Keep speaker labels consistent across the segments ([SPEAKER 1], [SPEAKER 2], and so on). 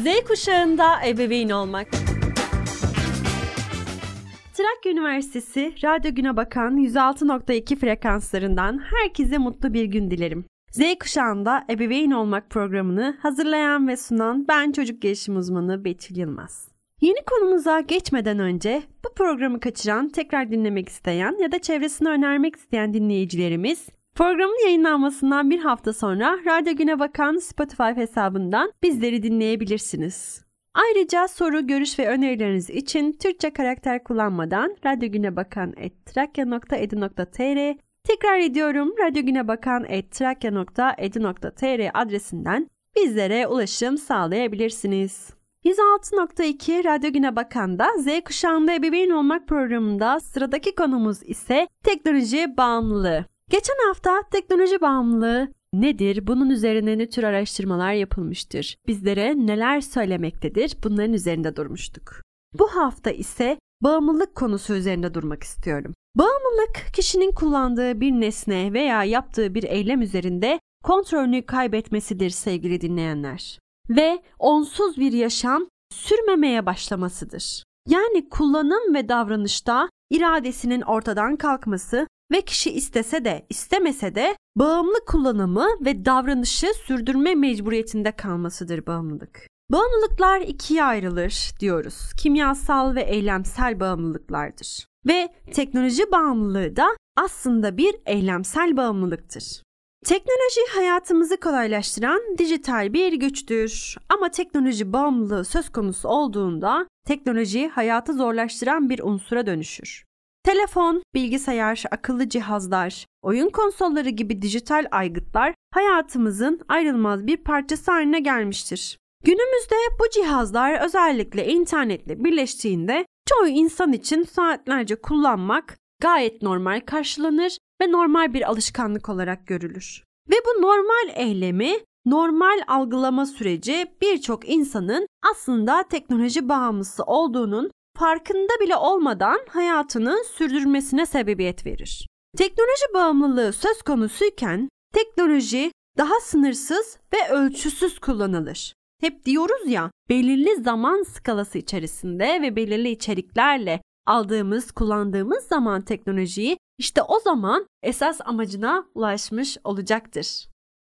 [SPEAKER 1] Z kuşağında ebeveyn olmak. Trakya Üniversitesi Radyo Güne Bakan 106.2 frekanslarından herkese mutlu bir gün dilerim. Z kuşağında ebeveyn olmak programını hazırlayan ve sunan ben çocuk gelişim uzmanı Betül Yılmaz. Yeni konumuza geçmeden önce bu programı kaçıran, tekrar dinlemek isteyen ya da çevresine önermek isteyen dinleyicilerimiz Programın yayınlanmasından bir hafta sonra Radyo Güne Bakan Spotify hesabından bizleri dinleyebilirsiniz. Ayrıca soru, görüş ve önerileriniz için Türkçe karakter kullanmadan Radyo Güne Bakan Tekrar ediyorum Radyo Güne Bakan adresinden bizlere ulaşım sağlayabilirsiniz. 106.2 Radyo Güne Bakan'da Z kuşağında ebeveyn olmak programında sıradaki konumuz ise teknoloji bağımlılığı. Geçen hafta teknoloji bağımlılığı nedir? Bunun üzerine ne tür araştırmalar yapılmıştır? Bizlere neler söylemektedir? Bunların üzerinde durmuştuk. Bu hafta ise bağımlılık konusu üzerinde durmak istiyorum. Bağımlılık kişinin kullandığı bir nesne veya yaptığı bir eylem üzerinde kontrolünü kaybetmesidir sevgili dinleyenler. Ve onsuz bir yaşam sürmemeye başlamasıdır. Yani kullanım ve davranışta iradesinin ortadan kalkması ve kişi istese de istemese de bağımlı kullanımı ve davranışı sürdürme mecburiyetinde kalmasıdır bağımlılık. Bağımlılıklar ikiye ayrılır diyoruz. Kimyasal ve eylemsel bağımlılıklardır. Ve teknoloji bağımlılığı da aslında bir eylemsel bağımlılıktır. Teknoloji hayatımızı kolaylaştıran dijital bir güçtür. Ama teknoloji bağımlılığı söz konusu olduğunda teknoloji hayatı zorlaştıran bir unsura dönüşür. Telefon, bilgisayar, akıllı cihazlar, oyun konsolları gibi dijital aygıtlar hayatımızın ayrılmaz bir parçası haline gelmiştir. Günümüzde bu cihazlar özellikle internetle birleştiğinde çoğu insan için saatlerce kullanmak gayet normal karşılanır ve normal bir alışkanlık olarak görülür. Ve bu normal eylemi, normal algılama süreci birçok insanın aslında teknoloji bağımlısı olduğunun farkında bile olmadan hayatını sürdürmesine sebebiyet verir. Teknoloji bağımlılığı söz konusuyken teknoloji daha sınırsız ve ölçüsüz kullanılır. Hep diyoruz ya belirli zaman skalası içerisinde ve belirli içeriklerle aldığımız, kullandığımız zaman teknolojiyi işte o zaman esas amacına ulaşmış olacaktır.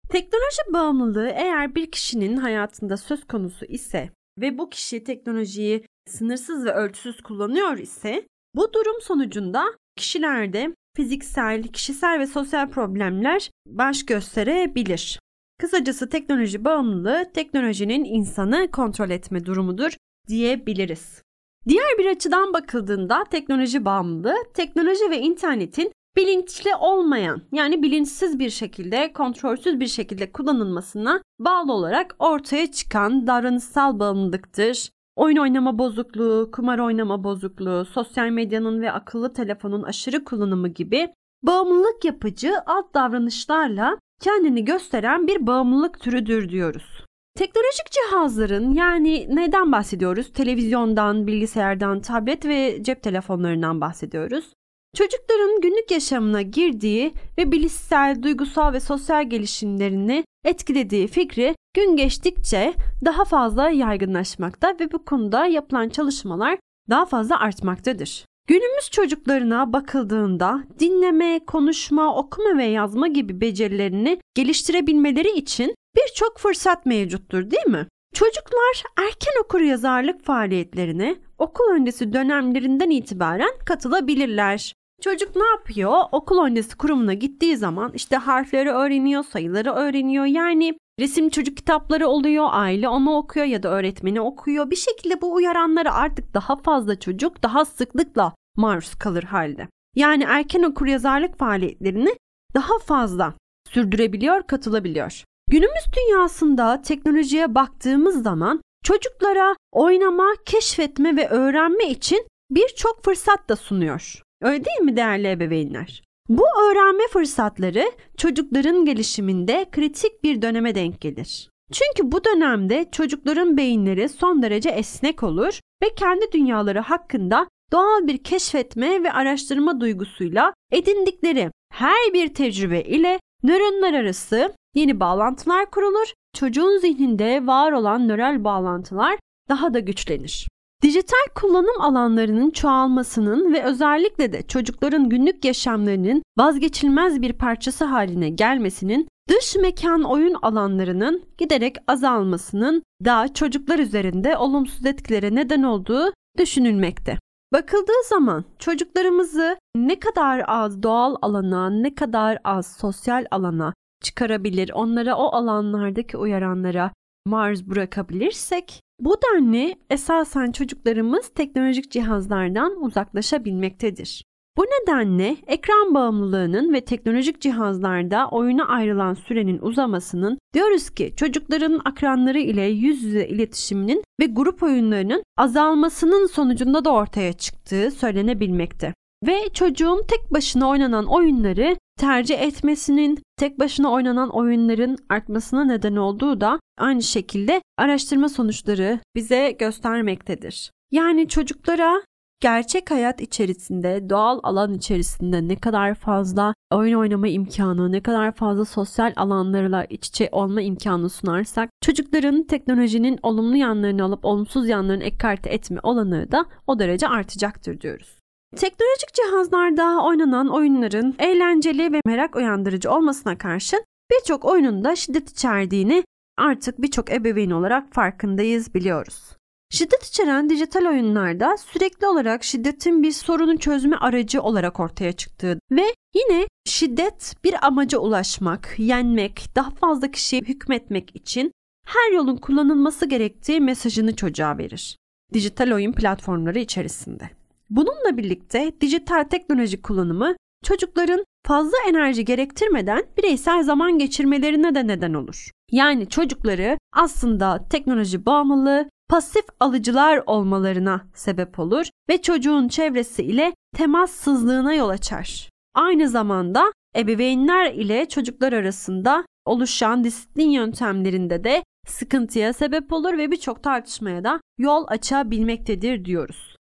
[SPEAKER 1] Teknoloji bağımlılığı eğer bir kişinin hayatında söz konusu ise ve bu kişi teknolojiyi sınırsız ve ölçüsüz kullanıyor ise bu durum sonucunda kişilerde fiziksel, kişisel ve sosyal problemler baş gösterebilir. Kısacası teknoloji bağımlılığı teknolojinin insanı kontrol etme durumudur diyebiliriz. Diğer bir açıdan bakıldığında teknoloji bağımlılığı teknoloji ve internetin bilinçli olmayan yani bilinçsiz bir şekilde kontrolsüz bir şekilde kullanılmasına bağlı olarak ortaya çıkan davranışsal bağımlılıktır. Oyun oynama bozukluğu, kumar oynama bozukluğu, sosyal medyanın ve akıllı telefonun aşırı kullanımı gibi bağımlılık yapıcı alt davranışlarla kendini gösteren bir bağımlılık türüdür diyoruz. Teknolojik cihazların yani neden bahsediyoruz? Televizyondan, bilgisayardan, tablet ve cep telefonlarından bahsediyoruz. Çocukların günlük yaşamına girdiği ve bilişsel, duygusal ve sosyal gelişimlerini etkilediği fikri gün geçtikçe daha fazla yaygınlaşmakta ve bu konuda yapılan çalışmalar daha fazla artmaktadır. Günümüz çocuklarına bakıldığında dinleme, konuşma, okuma ve yazma gibi becerilerini geliştirebilmeleri için birçok fırsat mevcuttur değil mi? Çocuklar erken okur yazarlık faaliyetlerine okul öncesi dönemlerinden itibaren katılabilirler. Çocuk ne yapıyor? Okul öncesi kurumuna gittiği zaman işte harfleri öğreniyor, sayıları öğreniyor. Yani resim çocuk kitapları oluyor, aile onu okuyor ya da öğretmeni okuyor. Bir şekilde bu uyaranlara artık daha fazla çocuk daha sıklıkla maruz kalır halde. Yani erken okur yazarlık faaliyetlerini daha fazla sürdürebiliyor, katılabiliyor. Günümüz dünyasında teknolojiye baktığımız zaman çocuklara oynama, keşfetme ve öğrenme için birçok fırsat da sunuyor. Öyle değil mi değerli ebeveynler? Bu öğrenme fırsatları çocukların gelişiminde kritik bir döneme denk gelir. Çünkü bu dönemde çocukların beyinleri son derece esnek olur ve kendi dünyaları hakkında doğal bir keşfetme ve araştırma duygusuyla edindikleri her bir tecrübe ile nöronlar arası Yeni bağlantılar kurulur, çocuğun zihninde var olan nöral bağlantılar daha da güçlenir. Dijital kullanım alanlarının çoğalmasının ve özellikle de çocukların günlük yaşamlarının vazgeçilmez bir parçası haline gelmesinin dış mekan oyun alanlarının giderek azalmasının da çocuklar üzerinde olumsuz etkilere neden olduğu düşünülmekte. Bakıldığı zaman çocuklarımızı ne kadar az doğal alana, ne kadar az sosyal alana çıkarabilir, onlara o alanlardaki uyaranlara maruz bırakabilirsek bu denli esasen çocuklarımız teknolojik cihazlardan uzaklaşabilmektedir. Bu nedenle ekran bağımlılığının ve teknolojik cihazlarda oyuna ayrılan sürenin uzamasının diyoruz ki çocukların akranları ile yüz yüze iletişiminin ve grup oyunlarının azalmasının sonucunda da ortaya çıktığı söylenebilmekte. Ve çocuğun tek başına oynanan oyunları tercih etmesinin, tek başına oynanan oyunların artmasına neden olduğu da aynı şekilde araştırma sonuçları bize göstermektedir. Yani çocuklara gerçek hayat içerisinde, doğal alan içerisinde ne kadar fazla oyun oynama imkanı, ne kadar fazla sosyal alanlarla iç içe olma imkanı sunarsak çocukların teknolojinin olumlu yanlarını alıp olumsuz yanlarını ekarte etme olanı da o derece artacaktır diyoruz. Teknolojik cihazlarda oynanan oyunların eğlenceli ve merak uyandırıcı olmasına karşın birçok oyunun da şiddet içerdiğini artık birçok ebeveyn olarak farkındayız, biliyoruz. Şiddet içeren dijital oyunlarda sürekli olarak şiddetin bir sorunu çözme aracı olarak ortaya çıktığı ve yine şiddet bir amaca ulaşmak, yenmek, daha fazla kişiye hükmetmek için her yolun kullanılması gerektiği mesajını çocuğa verir. Dijital oyun platformları içerisinde. Bununla birlikte dijital teknoloji kullanımı çocukların fazla enerji gerektirmeden bireysel zaman geçirmelerine de neden olur. Yani çocukları aslında teknoloji bağımlılığı, pasif alıcılar olmalarına sebep olur ve çocuğun çevresi ile temassızlığına yol açar. Aynı zamanda ebeveynler ile çocuklar arasında oluşan disiplin yöntemlerinde de sıkıntıya sebep olur ve birçok tartışmaya da yol açabilmektedir diyoruz.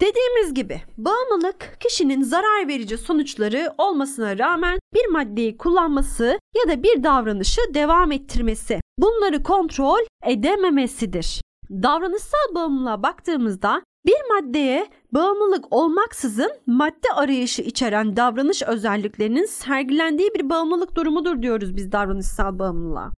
[SPEAKER 1] Dediğimiz gibi bağımlılık kişinin zarar verici sonuçları olmasına rağmen bir maddeyi kullanması ya da bir davranışı devam ettirmesi, bunları kontrol edememesidir. Davranışsal bağımlılığa baktığımızda bir maddeye bağımlılık olmaksızın madde arayışı içeren davranış özelliklerinin sergilendiği bir bağımlılık durumudur diyoruz biz davranışsal bağımlılığa.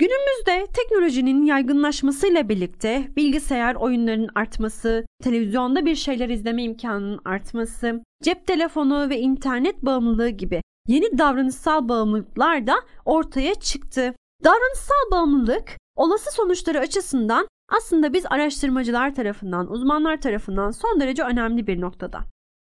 [SPEAKER 1] Günümüzde teknolojinin yaygınlaşmasıyla birlikte bilgisayar oyunlarının artması, televizyonda bir şeyler izleme imkanının artması, cep telefonu ve internet bağımlılığı gibi yeni davranışsal bağımlılıklar da ortaya çıktı. Davranışsal bağımlılık olası sonuçları açısından aslında biz araştırmacılar tarafından, uzmanlar tarafından son derece önemli bir noktada.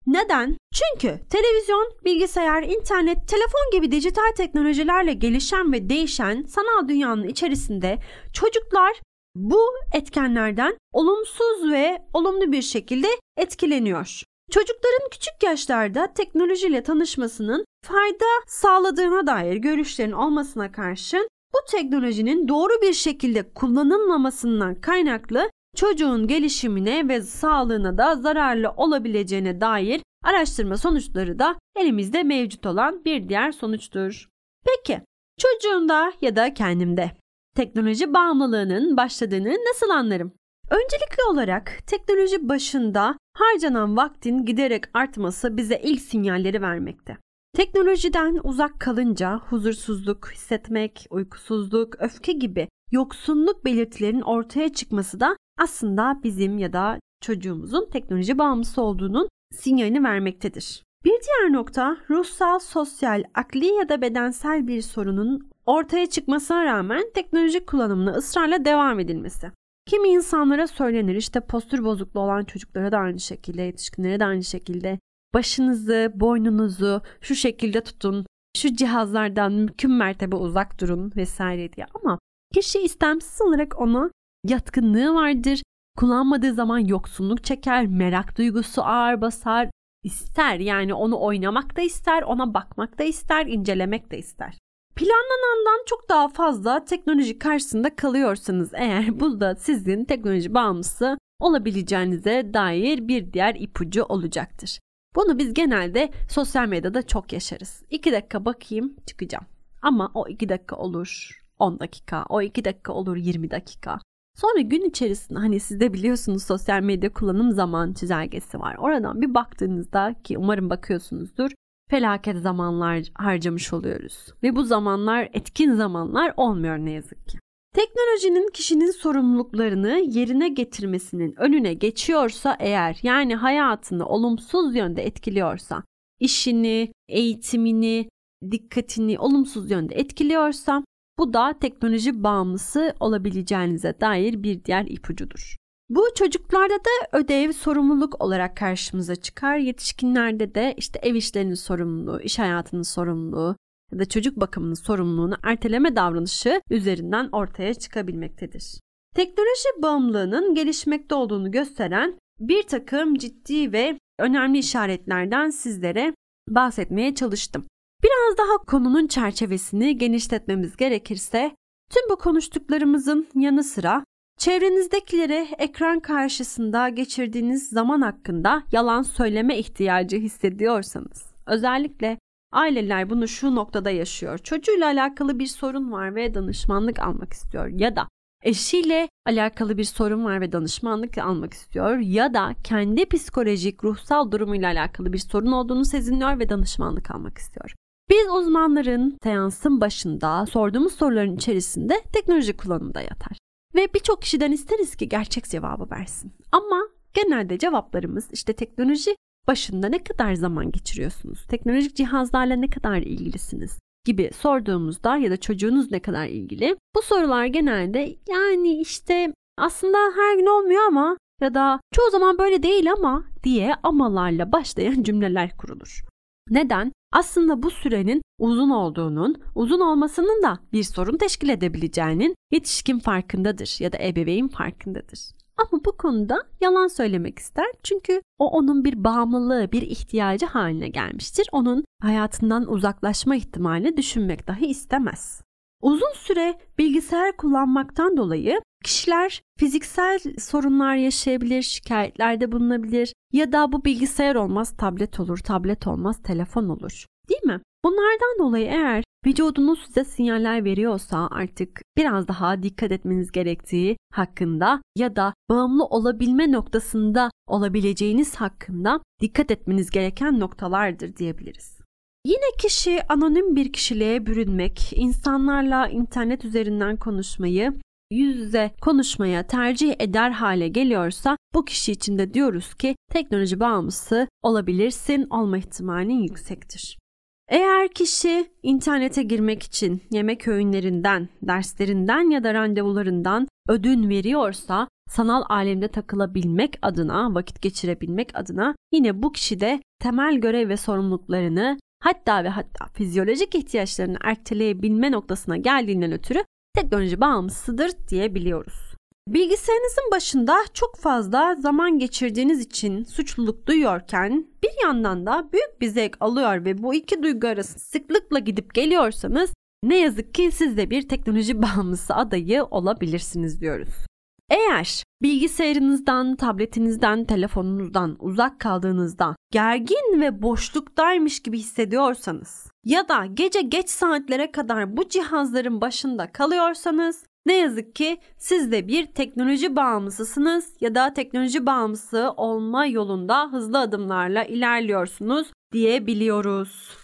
[SPEAKER 1] Neden? Çünkü televizyon, bilgisayar, internet, telefon gibi dijital teknolojilerle gelişen ve değişen sanal dünyanın içerisinde çocuklar bu etkenlerden olumsuz ve olumlu bir şekilde etkileniyor. Çocukların küçük yaşlarda teknolojiyle tanışmasının fayda sağladığına dair görüşlerin olmasına karşın bu teknolojinin doğru bir şekilde kullanılmamasından kaynaklı çocuğun gelişimine ve sağlığına da zararlı olabileceğine dair araştırma sonuçları da elimizde mevcut olan bir diğer sonuçtur. Peki çocuğumda ya da kendimde teknoloji bağımlılığının başladığını nasıl anlarım? Öncelikli olarak teknoloji başında harcanan vaktin giderek artması bize ilk sinyalleri vermekte. Teknolojiden uzak kalınca huzursuzluk hissetmek, uykusuzluk, öfke gibi yoksunluk belirtilerinin ortaya çıkması da aslında bizim ya da çocuğumuzun teknoloji bağımlısı olduğunun sinyalini vermektedir. Bir diğer nokta ruhsal, sosyal, akli ya da bedensel bir sorunun ortaya çıkmasına rağmen teknolojik kullanımına ısrarla devam edilmesi. Kimi insanlara söylenir işte postür bozukluğu olan çocuklara da aynı şekilde, yetişkinlere de aynı şekilde başınızı, boynunuzu şu şekilde tutun, şu cihazlardan mümkün mertebe uzak durun vesaire diye ama kişi istemsiz olarak ona yatkınlığı vardır. Kullanmadığı zaman yoksunluk çeker, merak duygusu ağır basar, ister yani onu oynamak da ister, ona bakmak da ister, incelemek de ister. Planlanandan çok daha fazla teknoloji karşısında kalıyorsanız eğer bu da sizin teknoloji bağımlısı olabileceğinize dair bir diğer ipucu olacaktır. Bunu biz genelde sosyal medyada çok yaşarız. İki dakika bakayım çıkacağım. Ama o iki dakika olur, 10 dakika, o 2 dakika olur 20 dakika. Sonra gün içerisinde hani siz de biliyorsunuz sosyal medya kullanım zaman çizelgesi var. Oradan bir baktığınızda ki umarım bakıyorsunuzdur felaket zamanlar harcamış oluyoruz. Ve bu zamanlar etkin zamanlar olmuyor ne yazık ki. Teknolojinin kişinin sorumluluklarını yerine getirmesinin önüne geçiyorsa eğer yani hayatını olumsuz yönde etkiliyorsa, işini, eğitimini, dikkatini olumsuz yönde etkiliyorsa bu da teknoloji bağımlısı olabileceğinize dair bir diğer ipucudur. Bu çocuklarda da ödev, sorumluluk olarak karşımıza çıkar. Yetişkinlerde de işte ev işlerinin sorumluluğu, iş hayatının sorumluluğu ya da çocuk bakımının sorumluluğunu erteleme davranışı üzerinden ortaya çıkabilmektedir. Teknoloji bağımlılığının gelişmekte olduğunu gösteren bir takım ciddi ve önemli işaretlerden sizlere bahsetmeye çalıştım. Biraz daha konunun çerçevesini genişletmemiz gerekirse tüm bu konuştuklarımızın yanı sıra çevrenizdekilere ekran karşısında geçirdiğiniz zaman hakkında yalan söyleme ihtiyacı hissediyorsanız özellikle aileler bunu şu noktada yaşıyor. Çocuğuyla alakalı bir sorun var ve danışmanlık almak istiyor ya da eşiyle alakalı bir sorun var ve danışmanlık almak istiyor ya da kendi psikolojik ruhsal durumuyla alakalı bir sorun olduğunu sezinliyor ve danışmanlık almak istiyor. Biz uzmanların seansın başında sorduğumuz soruların içerisinde teknoloji kullanımında yatar. Ve birçok kişiden isteriz ki gerçek cevabı versin. Ama genelde cevaplarımız işte teknoloji başında ne kadar zaman geçiriyorsunuz? Teknolojik cihazlarla ne kadar ilgilisiniz? gibi sorduğumuzda ya da çocuğunuz ne kadar ilgili? Bu sorular genelde yani işte aslında her gün olmuyor ama ya da çoğu zaman böyle değil ama diye amalarla başlayan cümleler kurulur. Neden? Aslında bu sürenin uzun olduğunun, uzun olmasının da bir sorun teşkil edebileceğinin yetişkin farkındadır ya da ebeveyn farkındadır. Ama bu konuda yalan söylemek ister. Çünkü o onun bir bağımlılığı, bir ihtiyacı haline gelmiştir. Onun hayatından uzaklaşma ihtimalini düşünmek dahi istemez. Uzun süre bilgisayar kullanmaktan dolayı kişiler fiziksel sorunlar yaşayabilir, şikayetlerde bulunabilir ya da bu bilgisayar olmaz tablet olur, tablet olmaz telefon olur. Değil mi? Bunlardan dolayı eğer vücudunuz size sinyaller veriyorsa artık biraz daha dikkat etmeniz gerektiği hakkında ya da bağımlı olabilme noktasında olabileceğiniz hakkında dikkat etmeniz gereken noktalardır diyebiliriz. Yine kişi anonim bir kişiliğe bürünmek, insanlarla internet üzerinden konuşmayı, yüz yüze konuşmaya tercih eder hale geliyorsa bu kişi için de diyoruz ki teknoloji bağımlısı olabilirsin, olma ihtimalin yüksektir. Eğer kişi internete girmek için yemek öğünlerinden, derslerinden ya da randevularından ödün veriyorsa sanal alemde takılabilmek adına, vakit geçirebilmek adına yine bu kişi de temel görev ve sorumluluklarını hatta ve hatta fizyolojik ihtiyaçlarını erteleyebilme noktasına geldiğinden ötürü teknoloji bağımlısıdır diyebiliyoruz. Bilgisayarınızın başında çok fazla zaman geçirdiğiniz için suçluluk duyuyorken bir yandan da büyük bir zevk alıyor ve bu iki duygu arasında sıklıkla gidip geliyorsanız ne yazık ki siz de bir teknoloji bağımlısı adayı olabilirsiniz diyoruz. Eğer bilgisayarınızdan, tabletinizden, telefonunuzdan uzak kaldığınızda gergin ve boşluktaymış gibi hissediyorsanız ya da gece geç saatlere kadar bu cihazların başında kalıyorsanız ne yazık ki siz de bir teknoloji bağımlısısınız ya da teknoloji bağımlısı olma yolunda hızlı adımlarla ilerliyorsunuz diyebiliyoruz.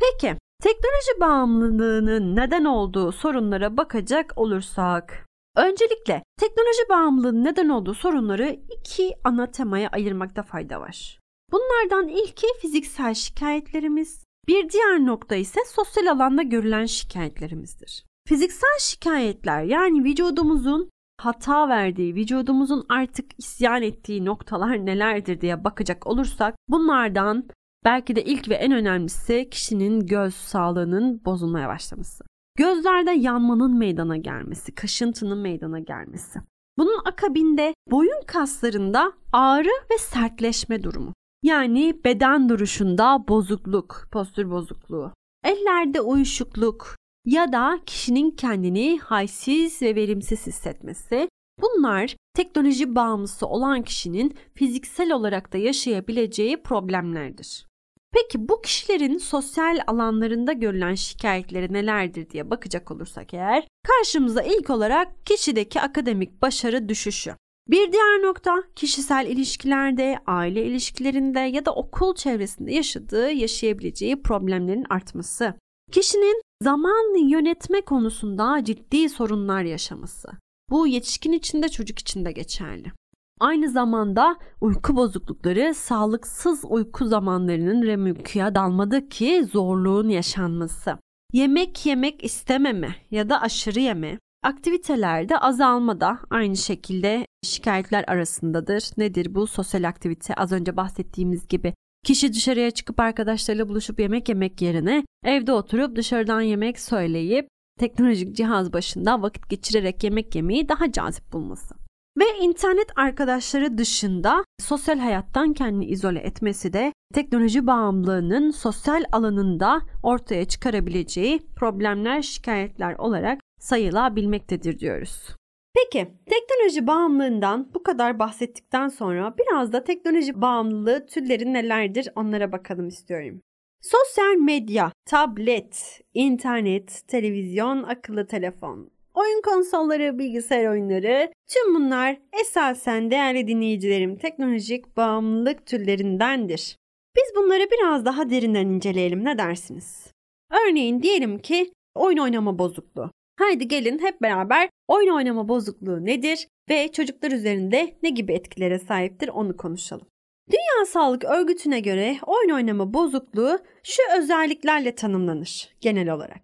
[SPEAKER 1] Peki teknoloji bağımlılığının neden olduğu sorunlara bakacak olursak Öncelikle teknoloji bağımlılığının neden olduğu sorunları iki ana temaya ayırmakta fayda var. Bunlardan ilki fiziksel şikayetlerimiz, bir diğer nokta ise sosyal alanda görülen şikayetlerimizdir. Fiziksel şikayetler yani vücudumuzun hata verdiği, vücudumuzun artık isyan ettiği noktalar nelerdir diye bakacak olursak bunlardan belki de ilk ve en önemlisi kişinin göz sağlığının bozulmaya başlaması. Gözlerde yanmanın meydana gelmesi, kaşıntının meydana gelmesi. Bunun akabinde boyun kaslarında ağrı ve sertleşme durumu. Yani beden duruşunda bozukluk, postür bozukluğu. Ellerde uyuşukluk ya da kişinin kendini halsiz ve verimsiz hissetmesi. Bunlar teknoloji bağımlısı olan kişinin fiziksel olarak da yaşayabileceği problemlerdir. Peki bu kişilerin sosyal alanlarında görülen şikayetleri nelerdir diye bakacak olursak eğer karşımıza ilk olarak kişideki akademik başarı düşüşü. Bir diğer nokta kişisel ilişkilerde, aile ilişkilerinde ya da okul çevresinde yaşadığı, yaşayabileceği problemlerin artması. Kişinin zaman yönetme konusunda ciddi sorunlar yaşaması. Bu yetişkin için de çocuk için de geçerli. Aynı zamanda uyku bozuklukları sağlıksız uyku zamanlarının remükuya dalmadaki zorluğun yaşanması. Yemek yemek istememe ya da aşırı yeme, aktivitelerde azalma da aynı şekilde şikayetler arasındadır. Nedir bu? Sosyal aktivite az önce bahsettiğimiz gibi Kişi dışarıya çıkıp arkadaşlarıyla buluşup yemek yemek yerine evde oturup dışarıdan yemek söyleyip teknolojik cihaz başında vakit geçirerek yemek yemeyi daha cazip bulması. Ve internet arkadaşları dışında sosyal hayattan kendini izole etmesi de teknoloji bağımlılığının sosyal alanında ortaya çıkarabileceği problemler, şikayetler olarak sayılabilmektedir diyoruz. Peki teknoloji bağımlılığından bu kadar bahsettikten sonra biraz da teknoloji bağımlılığı türleri nelerdir onlara bakalım istiyorum. Sosyal medya, tablet, internet, televizyon, akıllı telefon, oyun konsolları, bilgisayar oyunları tüm bunlar esasen değerli dinleyicilerim teknolojik bağımlılık türlerindendir. Biz bunları biraz daha derinden inceleyelim ne dersiniz? Örneğin diyelim ki oyun oynama bozukluğu. Haydi gelin hep beraber oyun oynama bozukluğu nedir ve çocuklar üzerinde ne gibi etkilere sahiptir onu konuşalım. Dünya Sağlık Örgütü'ne göre oyun oynama bozukluğu şu özelliklerle tanımlanır genel olarak.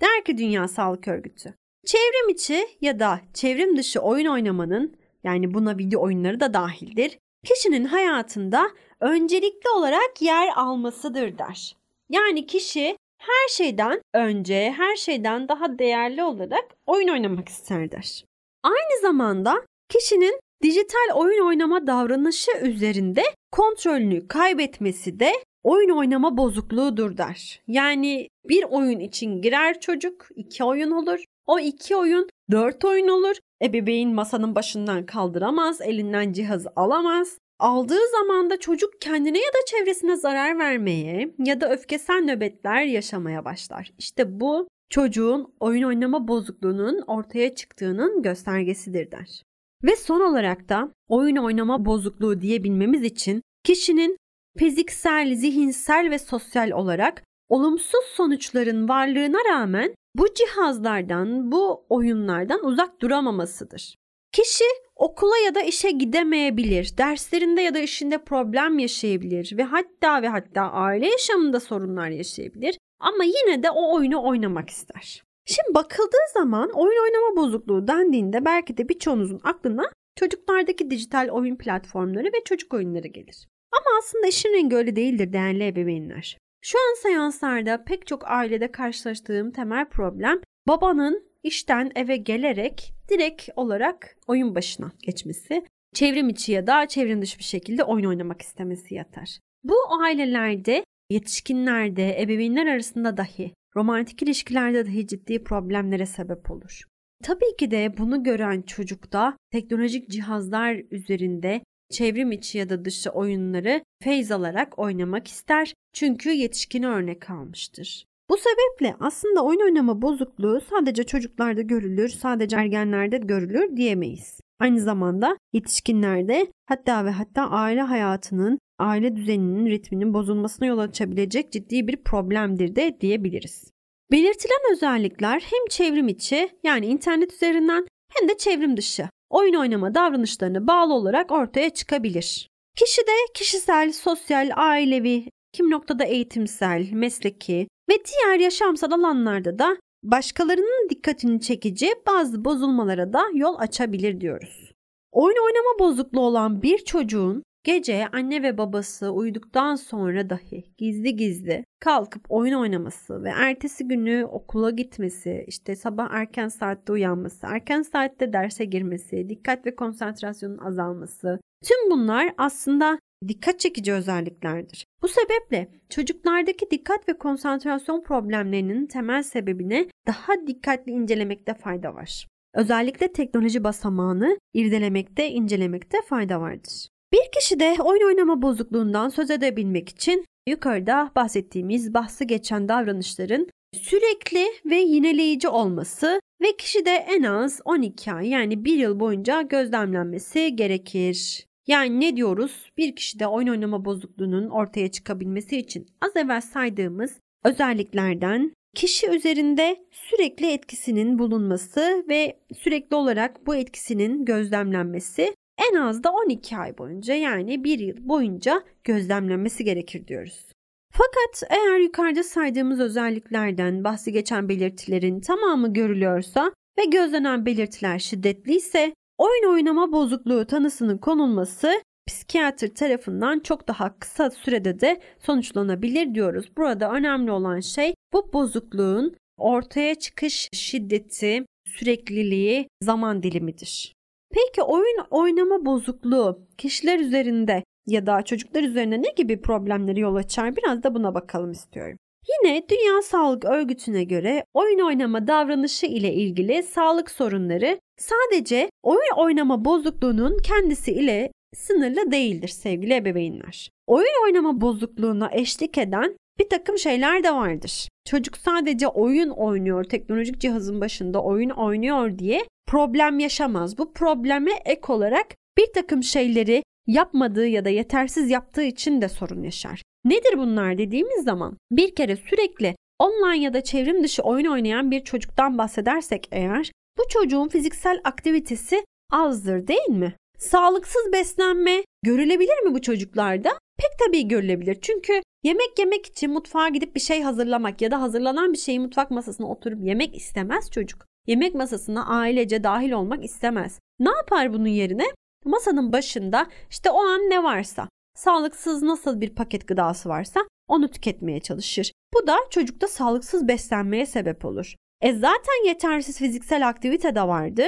[SPEAKER 1] Der ki Dünya Sağlık Örgütü, çevrim içi ya da çevrim dışı oyun oynamanın yani buna video oyunları da dahildir, kişinin hayatında öncelikli olarak yer almasıdır der. Yani kişi her şeyden önce, her şeyden daha değerli olarak oyun oynamak ister der. Aynı zamanda kişinin dijital oyun oynama davranışı üzerinde kontrolünü kaybetmesi de oyun oynama bozukluğudur der. Yani bir oyun için girer çocuk, iki oyun olur. O iki oyun dört oyun olur. Ebeveyn masanın başından kaldıramaz, elinden cihazı alamaz. Aldığı zaman da çocuk kendine ya da çevresine zarar vermeye ya da öfkesel nöbetler yaşamaya başlar. İşte bu çocuğun oyun oynama bozukluğunun ortaya çıktığının göstergesidir der. Ve son olarak da oyun oynama bozukluğu diyebilmemiz için kişinin fiziksel, zihinsel ve sosyal olarak olumsuz sonuçların varlığına rağmen bu cihazlardan, bu oyunlardan uzak duramamasıdır. Kişi okula ya da işe gidemeyebilir, derslerinde ya da işinde problem yaşayabilir ve hatta ve hatta aile yaşamında sorunlar yaşayabilir ama yine de o oyunu oynamak ister. Şimdi bakıldığı zaman oyun oynama bozukluğu dendiğinde belki de birçoğunuzun aklına çocuklardaki dijital oyun platformları ve çocuk oyunları gelir. Ama aslında işin rengi öyle değildir değerli ebeveynler. Şu an seanslarda pek çok ailede karşılaştığım temel problem babanın işten eve gelerek direkt olarak oyun başına geçmesi, çevrim içi ya da çevrim dışı bir şekilde oyun oynamak istemesi yatar. Bu ailelerde, yetişkinlerde, ebeveynler arasında dahi, romantik ilişkilerde dahi ciddi problemlere sebep olur. Tabii ki de bunu gören çocukta teknolojik cihazlar üzerinde çevrim içi ya da dışı oyunları feyz alarak oynamak ister çünkü yetişkini örnek almıştır. Bu sebeple aslında oyun oynama bozukluğu sadece çocuklarda görülür, sadece ergenlerde görülür diyemeyiz. Aynı zamanda yetişkinlerde hatta ve hatta aile hayatının, aile düzeninin ritminin bozulmasına yol açabilecek ciddi bir problemdir de diyebiliriz. Belirtilen özellikler hem çevrim içi yani internet üzerinden hem de çevrim dışı oyun oynama davranışlarına bağlı olarak ortaya çıkabilir. Kişi de kişisel, sosyal, ailevi, kim noktada eğitimsel, mesleki ve diğer yaşamsal alanlarda da başkalarının dikkatini çekici bazı bozulmalara da yol açabilir diyoruz. Oyun oynama bozukluğu olan bir çocuğun gece anne ve babası uyuduktan sonra dahi gizli gizli kalkıp oyun oynaması ve ertesi günü okula gitmesi, işte sabah erken saatte uyanması, erken saatte derse girmesi, dikkat ve konsantrasyonun azalması, tüm bunlar aslında dikkat çekici özelliklerdir. Bu sebeple çocuklardaki dikkat ve konsantrasyon problemlerinin temel sebebini daha dikkatli incelemekte fayda var. Özellikle teknoloji basamağını irdelemekte, incelemekte fayda vardır. Bir kişi de oyun oynama bozukluğundan söz edebilmek için yukarıda bahsettiğimiz bahsi geçen davranışların sürekli ve yineleyici olması ve kişide en az 12 ay yani 1 yıl boyunca gözlemlenmesi gerekir. Yani ne diyoruz? Bir kişide oyun oynama bozukluğunun ortaya çıkabilmesi için az evvel saydığımız özelliklerden kişi üzerinde sürekli etkisinin bulunması ve sürekli olarak bu etkisinin gözlemlenmesi en az da 12 ay boyunca yani 1 yıl boyunca gözlemlenmesi gerekir diyoruz. Fakat eğer yukarıda saydığımız özelliklerden bahsi geçen belirtilerin tamamı görülüyorsa ve gözlenen belirtiler şiddetliyse oyun oynama bozukluğu tanısının konulması psikiyatr tarafından çok daha kısa sürede de sonuçlanabilir diyoruz. Burada önemli olan şey bu bozukluğun ortaya çıkış şiddeti, sürekliliği, zaman dilimidir. Peki oyun oynama bozukluğu kişiler üzerinde ya da çocuklar üzerine ne gibi problemleri yol açar biraz da buna bakalım istiyorum. Yine Dünya Sağlık Örgütü'ne göre oyun oynama davranışı ile ilgili sağlık sorunları sadece oyun oynama bozukluğunun kendisi ile sınırlı değildir sevgili ebeveynler. Oyun oynama bozukluğuna eşlik eden bir takım şeyler de vardır. Çocuk sadece oyun oynuyor, teknolojik cihazın başında oyun oynuyor diye problem yaşamaz. Bu probleme ek olarak bir takım şeyleri yapmadığı ya da yetersiz yaptığı için de sorun yaşar. Nedir bunlar dediğimiz zaman bir kere sürekli online ya da çevrim dışı oyun oynayan bir çocuktan bahsedersek eğer bu çocuğun fiziksel aktivitesi azdır değil mi? Sağlıksız beslenme görülebilir mi bu çocuklarda? Pek tabii görülebilir. Çünkü yemek yemek için mutfağa gidip bir şey hazırlamak ya da hazırlanan bir şeyi mutfak masasına oturup yemek istemez çocuk. Yemek masasına ailece dahil olmak istemez. Ne yapar bunun yerine? Masanın başında işte o an ne varsa, sağlıksız nasıl bir paket gıdası varsa onu tüketmeye çalışır. Bu da çocukta sağlıksız beslenmeye sebep olur. E zaten yetersiz fiziksel aktivite de vardı.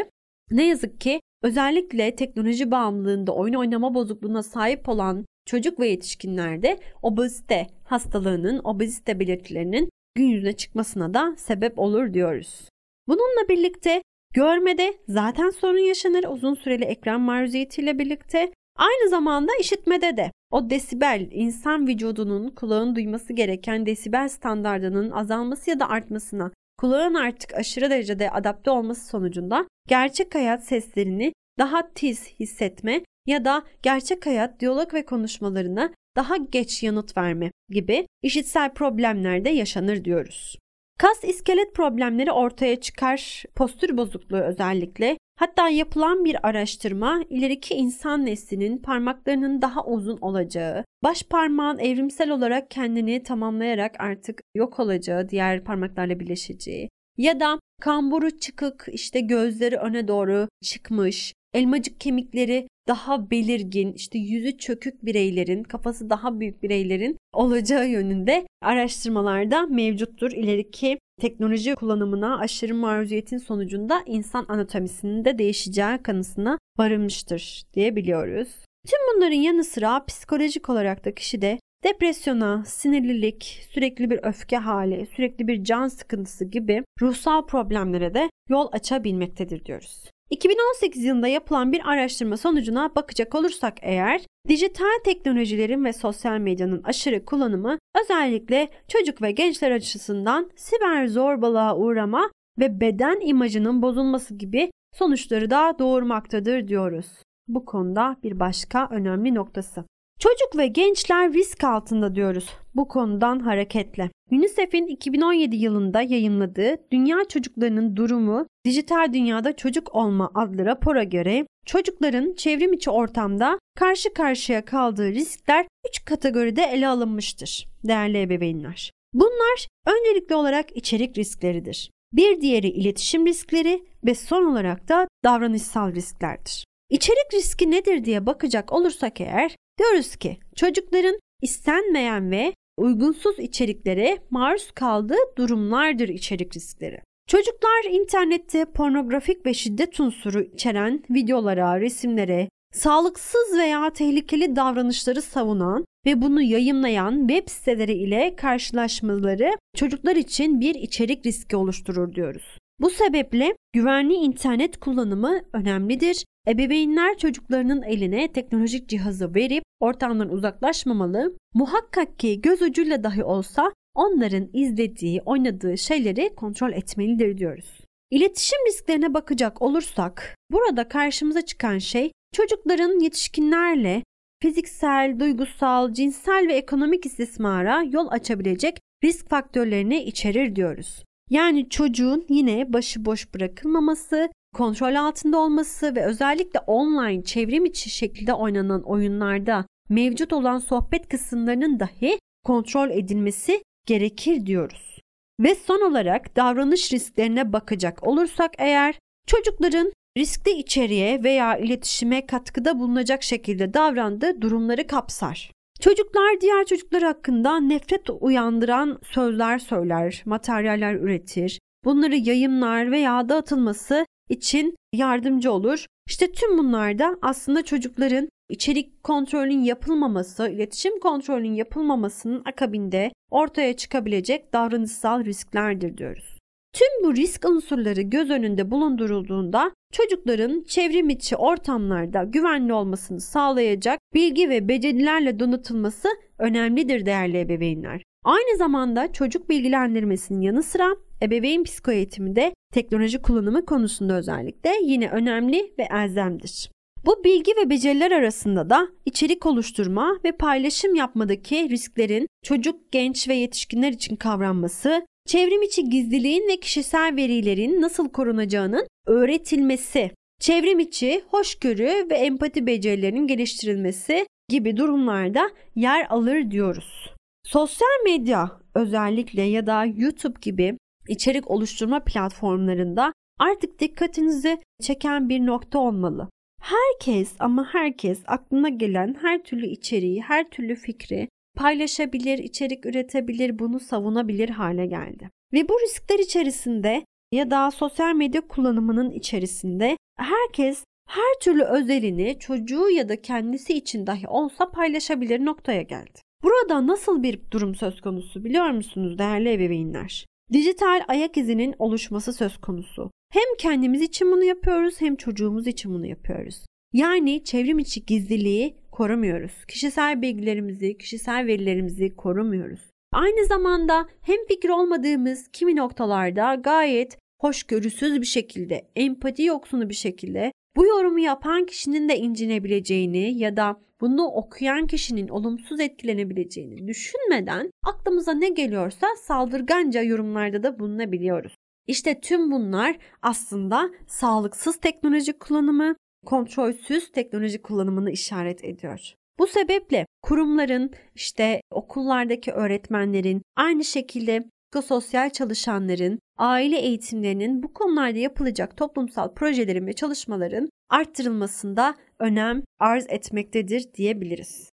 [SPEAKER 1] Ne yazık ki özellikle teknoloji bağımlılığında oyun oynama bozukluğuna sahip olan çocuk ve yetişkinlerde obezite hastalığının, obezite belirtilerinin gün yüzüne çıkmasına da sebep olur diyoruz. Bununla birlikte görmede zaten sorun yaşanır uzun süreli ekran maruziyetiyle birlikte. Aynı zamanda işitmede de o desibel insan vücudunun kulağın duyması gereken desibel standardının azalması ya da artmasına kulağın artık aşırı derecede adapte olması sonucunda gerçek hayat seslerini daha tiz hissetme ya da gerçek hayat diyalog ve konuşmalarına daha geç yanıt verme gibi işitsel problemler de yaşanır diyoruz. Kas iskelet problemleri ortaya çıkar, postür bozukluğu özellikle. Hatta yapılan bir araştırma ileriki insan neslinin parmaklarının daha uzun olacağı, baş parmağın evrimsel olarak kendini tamamlayarak artık yok olacağı, diğer parmaklarla birleşeceği ya da kamburu çıkık, işte gözleri öne doğru çıkmış, elmacık kemikleri daha belirgin, işte yüzü çökük bireylerin, kafası daha büyük bireylerin olacağı yönünde araştırmalarda mevcuttur. İleriki teknoloji kullanımına aşırı maruziyetin sonucunda insan anatomisinin de değişeceği kanısına varılmıştır diye biliyoruz. Tüm bunların yanı sıra psikolojik olarak da kişide depresyona, sinirlilik, sürekli bir öfke hali, sürekli bir can sıkıntısı gibi ruhsal problemlere de yol açabilmektedir diyoruz. 2018 yılında yapılan bir araştırma sonucuna bakacak olursak eğer dijital teknolojilerin ve sosyal medyanın aşırı kullanımı özellikle çocuk ve gençler açısından siber zorbalığa uğrama ve beden imajının bozulması gibi sonuçları da doğurmaktadır diyoruz. Bu konuda bir başka önemli noktası. Çocuk ve gençler risk altında diyoruz bu konudan hareketle. UNICEF'in 2017 yılında yayınladığı Dünya Çocuklarının Durumu Dijital Dünyada Çocuk Olma adlı rapora göre çocukların çevrim içi ortamda karşı karşıya kaldığı riskler 3 kategoride ele alınmıştır değerli ebeveynler. Bunlar öncelikli olarak içerik riskleridir. Bir diğeri iletişim riskleri ve son olarak da davranışsal risklerdir. İçerik riski nedir diye bakacak olursak eğer diyoruz ki çocukların istenmeyen ve uygunsuz içeriklere maruz kaldığı durumlardır içerik riskleri. Çocuklar internette pornografik ve şiddet unsuru içeren videolara, resimlere, sağlıksız veya tehlikeli davranışları savunan ve bunu yayınlayan web siteleri ile karşılaşmaları çocuklar için bir içerik riski oluşturur diyoruz. Bu sebeple güvenli internet kullanımı önemlidir. Ebeveynler çocuklarının eline teknolojik cihazı verip ortamdan uzaklaşmamalı. Muhakkak ki göz ucuyla dahi olsa onların izlediği, oynadığı şeyleri kontrol etmelidir diyoruz. İletişim risklerine bakacak olursak burada karşımıza çıkan şey çocukların yetişkinlerle fiziksel, duygusal, cinsel ve ekonomik istismara yol açabilecek risk faktörlerini içerir diyoruz. Yani çocuğun yine başıboş bırakılmaması, kontrol altında olması ve özellikle online çevrim içi şekilde oynanan oyunlarda mevcut olan sohbet kısımlarının dahi kontrol edilmesi gerekir diyoruz. Ve son olarak davranış risklerine bakacak olursak eğer çocukların riskli içeriğe veya iletişime katkıda bulunacak şekilde davrandığı durumları kapsar. Çocuklar diğer çocuklar hakkında nefret uyandıran sözler söyler, materyaller üretir, bunları yayınlar veya dağıtılması için yardımcı olur. İşte tüm bunlar da aslında çocukların içerik kontrolünün yapılmaması, iletişim kontrolünün yapılmamasının akabinde ortaya çıkabilecek davranışsal risklerdir diyoruz. Tüm bu risk unsurları göz önünde bulundurulduğunda çocukların çevrim içi ortamlarda güvenli olmasını sağlayacak bilgi ve becerilerle donatılması önemlidir değerli ebeveynler. Aynı zamanda çocuk bilgilendirmesinin yanı sıra ebeveyn psikoeğitimi de teknoloji kullanımı konusunda özellikle yine önemli ve elzemdir. Bu bilgi ve beceriler arasında da içerik oluşturma ve paylaşım yapmadaki risklerin çocuk, genç ve yetişkinler için kavranması, çevrim içi gizliliğin ve kişisel verilerin nasıl korunacağının öğretilmesi, çevrim içi hoşgörü ve empati becerilerinin geliştirilmesi gibi durumlarda yer alır diyoruz. Sosyal medya özellikle ya da YouTube gibi içerik oluşturma platformlarında artık dikkatinizi çeken bir nokta olmalı. Herkes ama herkes aklına gelen her türlü içeriği, her türlü fikri paylaşabilir, içerik üretebilir, bunu savunabilir hale geldi. Ve bu riskler içerisinde ya da sosyal medya kullanımının içerisinde herkes her türlü özelini çocuğu ya da kendisi için dahi olsa paylaşabilir noktaya geldi. Burada nasıl bir durum söz konusu biliyor musunuz değerli ebeveynler? Dijital ayak izinin oluşması söz konusu. Hem kendimiz için bunu yapıyoruz hem çocuğumuz için bunu yapıyoruz. Yani çevrim içi gizliliği korumuyoruz. Kişisel bilgilerimizi, kişisel verilerimizi korumuyoruz. Aynı zamanda hem fikir olmadığımız kimi noktalarda gayet hoşgörüsüz bir şekilde, empati yoksunu bir şekilde bu yorumu yapan kişinin de incinebileceğini ya da bunu okuyan kişinin olumsuz etkilenebileceğini düşünmeden aklımıza ne geliyorsa saldırganca yorumlarda da bulunabiliyoruz. İşte tüm bunlar aslında sağlıksız teknoloji kullanımı, kontrolsüz teknoloji kullanımını işaret ediyor. Bu sebeple kurumların, işte okullardaki öğretmenlerin, aynı şekilde psikososyal çalışanların, aile eğitimlerinin bu konularda yapılacak toplumsal projelerin ve çalışmaların arttırılmasında önem arz etmektedir diyebiliriz.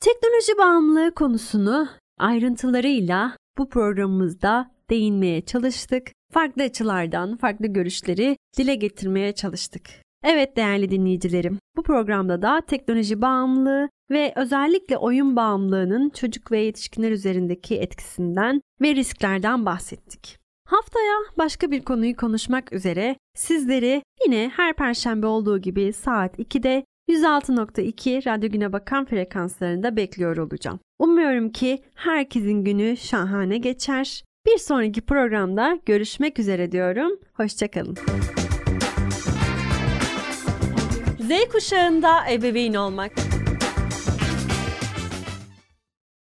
[SPEAKER 1] Teknoloji bağımlılığı konusunu ayrıntılarıyla bu programımızda değinmeye çalıştık. Farklı açılardan farklı görüşleri dile getirmeye çalıştık. Evet değerli dinleyicilerim, bu programda da teknoloji bağımlılığı ve özellikle oyun bağımlılığının çocuk ve yetişkinler üzerindeki etkisinden ve risklerden bahsettik. Haftaya başka bir konuyu konuşmak üzere sizleri yine her perşembe olduğu gibi saat 2'de 106.2 Radyo Güne Bakan frekanslarında bekliyor olacağım. Umuyorum ki herkesin günü şahane geçer. Bir sonraki programda görüşmek üzere diyorum. Hoşçakalın. Z kuşağında ebeveyn olmak